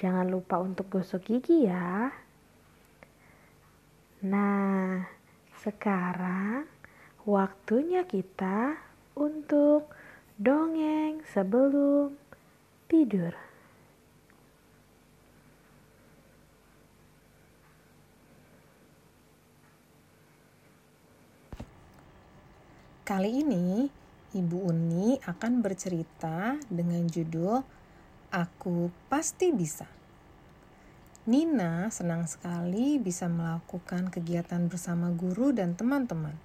Jangan lupa untuk gosok gigi ya. Nah, sekarang waktunya kita untuk dongeng sebelum tidur. Kali ini, Ibu Uni akan bercerita dengan judul Aku pasti bisa. Nina senang sekali bisa melakukan kegiatan bersama guru dan teman-teman.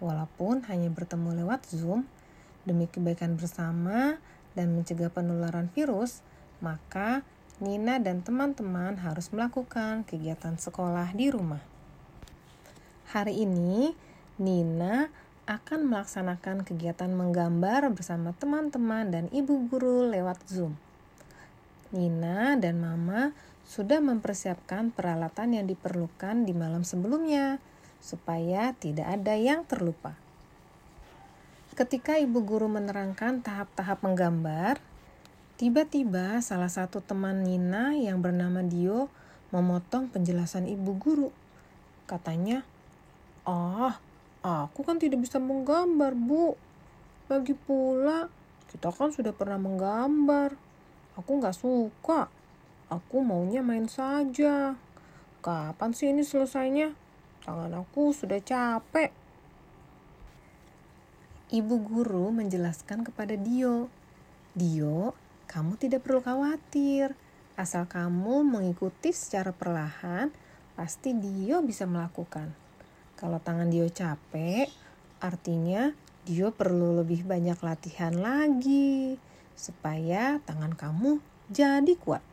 Walaupun hanya bertemu lewat Zoom, demi kebaikan bersama dan mencegah penularan virus, maka Nina dan teman-teman harus melakukan kegiatan sekolah di rumah. Hari ini, Nina akan melaksanakan kegiatan menggambar bersama teman-teman dan ibu guru lewat Zoom. Nina dan Mama sudah mempersiapkan peralatan yang diperlukan di malam sebelumnya supaya tidak ada yang terlupa. Ketika ibu guru menerangkan tahap-tahap menggambar, tiba-tiba salah satu teman Nina yang bernama Dio memotong penjelasan ibu guru. Katanya, "Ah, aku kan tidak bisa menggambar, Bu. Lagi pula, kita kan sudah pernah menggambar." Aku nggak suka. Aku maunya main saja. Kapan sih ini selesainya? Tangan aku sudah capek. Ibu guru menjelaskan kepada Dio. Dio, kamu tidak perlu khawatir. Asal kamu mengikuti secara perlahan, pasti Dio bisa melakukan. Kalau tangan Dio capek, artinya Dio perlu lebih banyak latihan lagi supaya tangan kamu jadi kuat.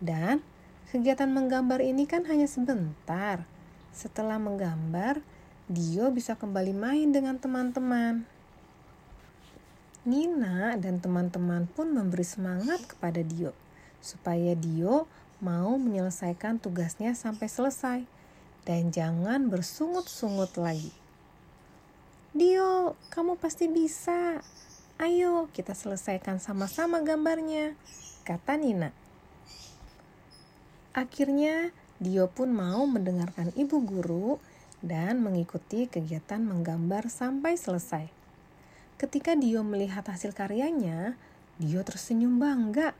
Dan kegiatan menggambar ini kan hanya sebentar. Setelah menggambar, Dio bisa kembali main dengan teman-teman. Nina dan teman-teman pun memberi semangat kepada Dio supaya Dio mau menyelesaikan tugasnya sampai selesai dan jangan bersungut-sungut lagi. Dio, kamu pasti bisa. Ayo kita selesaikan sama-sama gambarnya, kata Nina. Akhirnya Dio pun mau mendengarkan ibu guru dan mengikuti kegiatan menggambar sampai selesai. Ketika Dio melihat hasil karyanya, Dio tersenyum bangga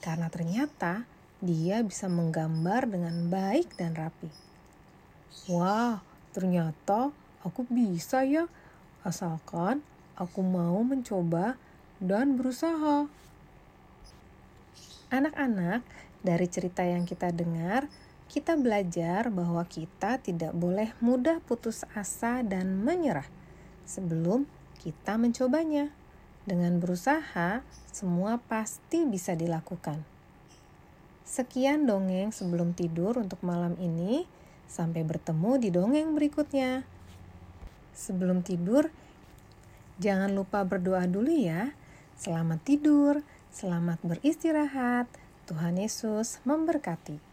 karena ternyata dia bisa menggambar dengan baik dan rapi. Wah, ternyata aku bisa ya, asalkan Aku mau mencoba dan berusaha. Anak-anak, dari cerita yang kita dengar, kita belajar bahwa kita tidak boleh mudah putus asa dan menyerah sebelum kita mencobanya. Dengan berusaha, semua pasti bisa dilakukan. Sekian dongeng sebelum tidur untuk malam ini. Sampai bertemu di dongeng berikutnya. Sebelum tidur, Jangan lupa berdoa dulu ya. Selamat tidur, selamat beristirahat. Tuhan Yesus memberkati.